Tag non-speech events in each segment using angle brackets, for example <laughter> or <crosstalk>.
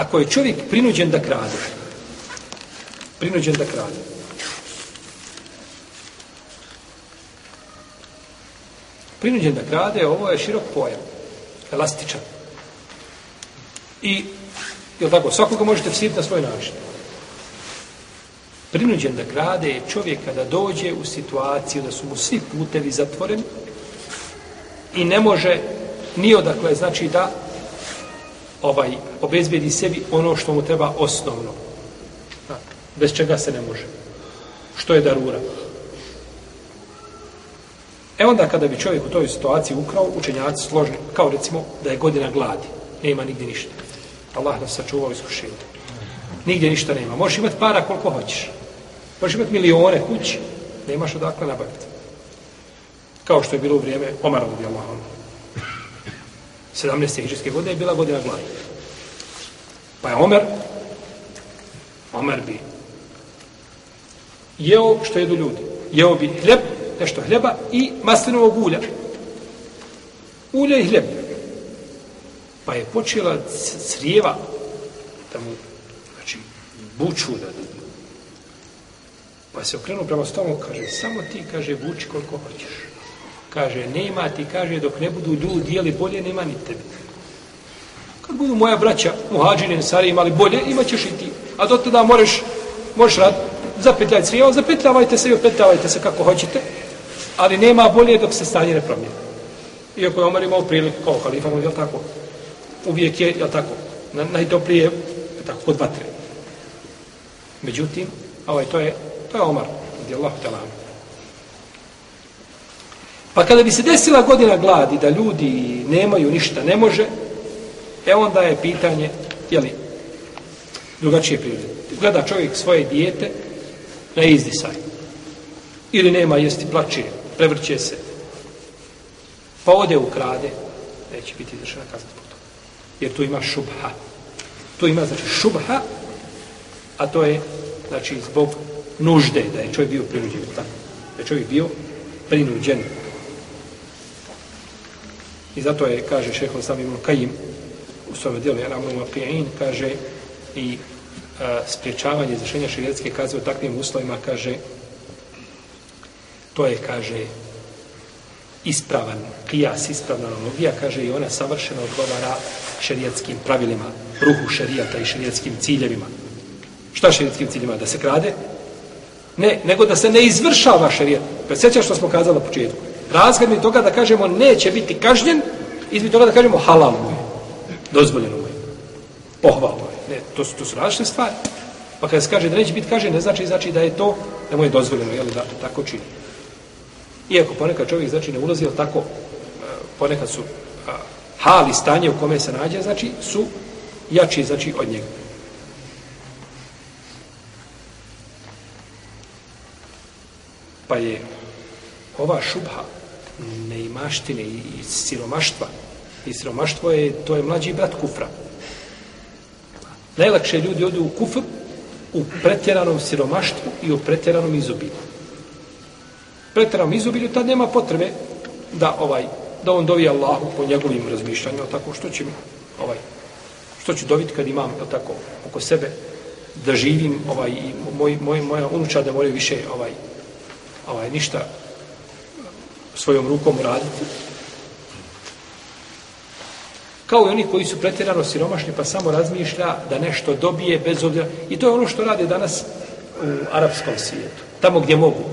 ako je čovjek prinuđen da krade, prinuđen da krade, prinuđen da krade, ovo je širok pojam, elastičan. I, je tako, svakoga možete vsiriti na svoj način. Prinuđen da krade je čovjek kada dođe u situaciju da su mu svi putevi zatvoreni i ne može ni odakle, znači da ovaj obezbedi sebi ono što mu treba osnovno. Bez čega se ne može. Što je darura? E onda kada bi čovjek u toj situaciji ukrao, učenjaci složni, kao recimo da je godina gladi, nema nigdje ništa. Allah nas sačuvao iskušenje. Nigdje ništa nema. Možeš imati para koliko hoćeš. Možeš imati milione kući, nemaš odakle nabaviti. Kao što je bilo u vrijeme Omara radijallahu anhu. 17. hiđarske godine je bila godina gladi. Pa je Omer, Omer bi jeo što jedu ljudi. Jeo bi hljeb, nešto hljeba i maslinovog ulja. Ulje i hljeb. Pa je počela crijeva da mu, znači, buču da Pa se okrenuo prema stolu, kaže, samo ti, kaže, buči koliko hoćeš. Kaže, nema ti, kaže, dok ne budu ljudi jeli bolje, nema ni tebi. Kad budu moja braća, muhađine, ensari, imali bolje, imat ćeš i ti. A do tada možeš, možeš rad, zapetljaj se, zapetljavajte se i opetljavajte se kako hoćete, ali nema bolje dok se stanje ne promijene. Iako je Omar imao priliku kao halifa, je tako? Uvijek je, je tako? Na, najtoplije, je tako, kod vatre. Međutim, ovaj, to je, to je Omar, gdje Allah. Pa kada bi se desila godina gladi, da ljudi nemaju ništa, ne može, e onda je pitanje, jeli, drugačije prirode. Gleda čovjek svoje dijete na izdisaj. Ili nema jesti, plače, prevrće se. Pa ode u krade, neće biti izvršena kazna zbog toga. Jer tu ima šubha. Tu ima, znači, šubha, a to je, znači, zbog nužde, da je čovjek bio prinuđen. Tako. Da je čovjek bio prinuđen. I zato je, kaže šeho sam Ibn Kajim, u svome dijelu, Janamu Mapijain, kaže i e, a, spriječavanje izvršenja širijetske kazne u takvim uslovima, kaže, to je, kaže, ispravan kijas, ispravna analogija, kaže i ona savršeno odgovara šerijetskim pravilima, ruhu šerijata i šerijetskim ciljevima. Šta šerijetskim ciljevima? Da se krade? Ne, nego da se ne izvršava šerijet. Sjećaš što smo kazali na početku. Razgled mi toga da kažemo neće biti kažnjen, izmi toga da kažemo halal mu je. Dozvoljeno mu je. Pohvalno je. Ne, to, su, to su različite stvari. Pa kada se kaže da neće biti kažnjen, ne znači, znači da je to, da mu je dozvoljeno, jel, da tako čini. Iako ponekad čovjek znači ne ulazi, ali tako eh, ponekad su a, hali stanje u kome se nađe, znači su jači znači od njega. Pa je ova šubha neimaštine i siromaštva i siromaštvo je, to je mlađi brat kufra. Najlakše ljudi odu u kufr u pretjeranom siromaštvu i u pretjeranom izobilju Pretjeranom izobilju, tad nema potrebe da ovaj da on dovi Allahu po njegovim razmišljanjima, tako što će mi ovaj što ću dobiti kad imam je tako oko sebe da živim ovaj i moj moj moja unučad da moraju više ovaj ovaj ništa svojom rukom raditi kao i oni koji su pretjerano siromašni pa samo razmišlja da nešto dobije bez obzira i to je ono što rade danas u arapskom svijetu tamo gdje mogu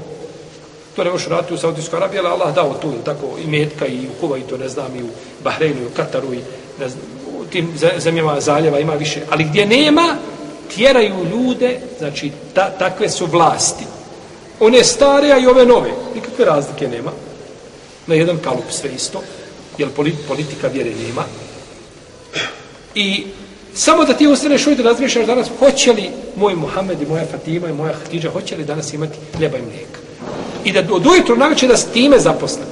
To ne možeš raditi u Saudijskoj Arabiji, ali Allah dao tu, tako, i Metka, i u Kuvajtu, ne znam, i u Bahreinu, i u Kataru, i ne znam, u tim zemljama zaljeva ima više. Ali gdje nema, tjeraju ljude, znači, ta, takve su vlasti. One stare, a i ove nove. Nikakve razlike nema. Na jedan kalup sve isto, jer politika vjere nema. I samo da ti ostaneš ovdje da razmišljaš danas, hoće li moj Muhammed i moja Fatima i moja Hatidža, hoće li danas imati ljeba i mlijeka? I da od ujutru naveće da s time zaposlen.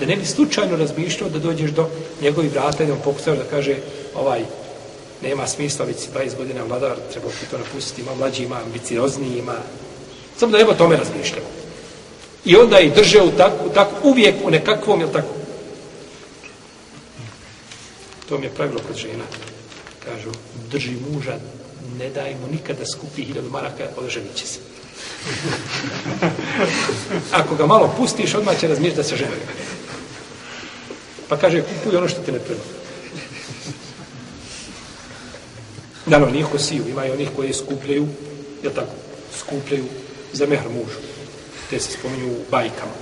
Da ne bi slučajno razmišljao da dođeš do njegovih vrata i da mu da kaže ovaj, nema smisla, već 20 godina vladar, treba ti to napustiti, ima mlađi, ima ambiciozni, ima... Samo da ne tome razmišljao. I onda i drže u tako, tako uvijek u nekakvom, jel tako? To mi je pravilo kod žena. kažu, drži muža, ne daj mu nikada skupi hiljadu maraka, odženit će se. <laughs> Ako ga malo pustiš, odmah će razmišljati da se ženi. Pa kaže, kupuj ono što ti ne treba. Naravno, nije ko siju, ima i onih koji skupljaju, je tako, skupljaju za mehr mužu. Te se spominju u bajkama.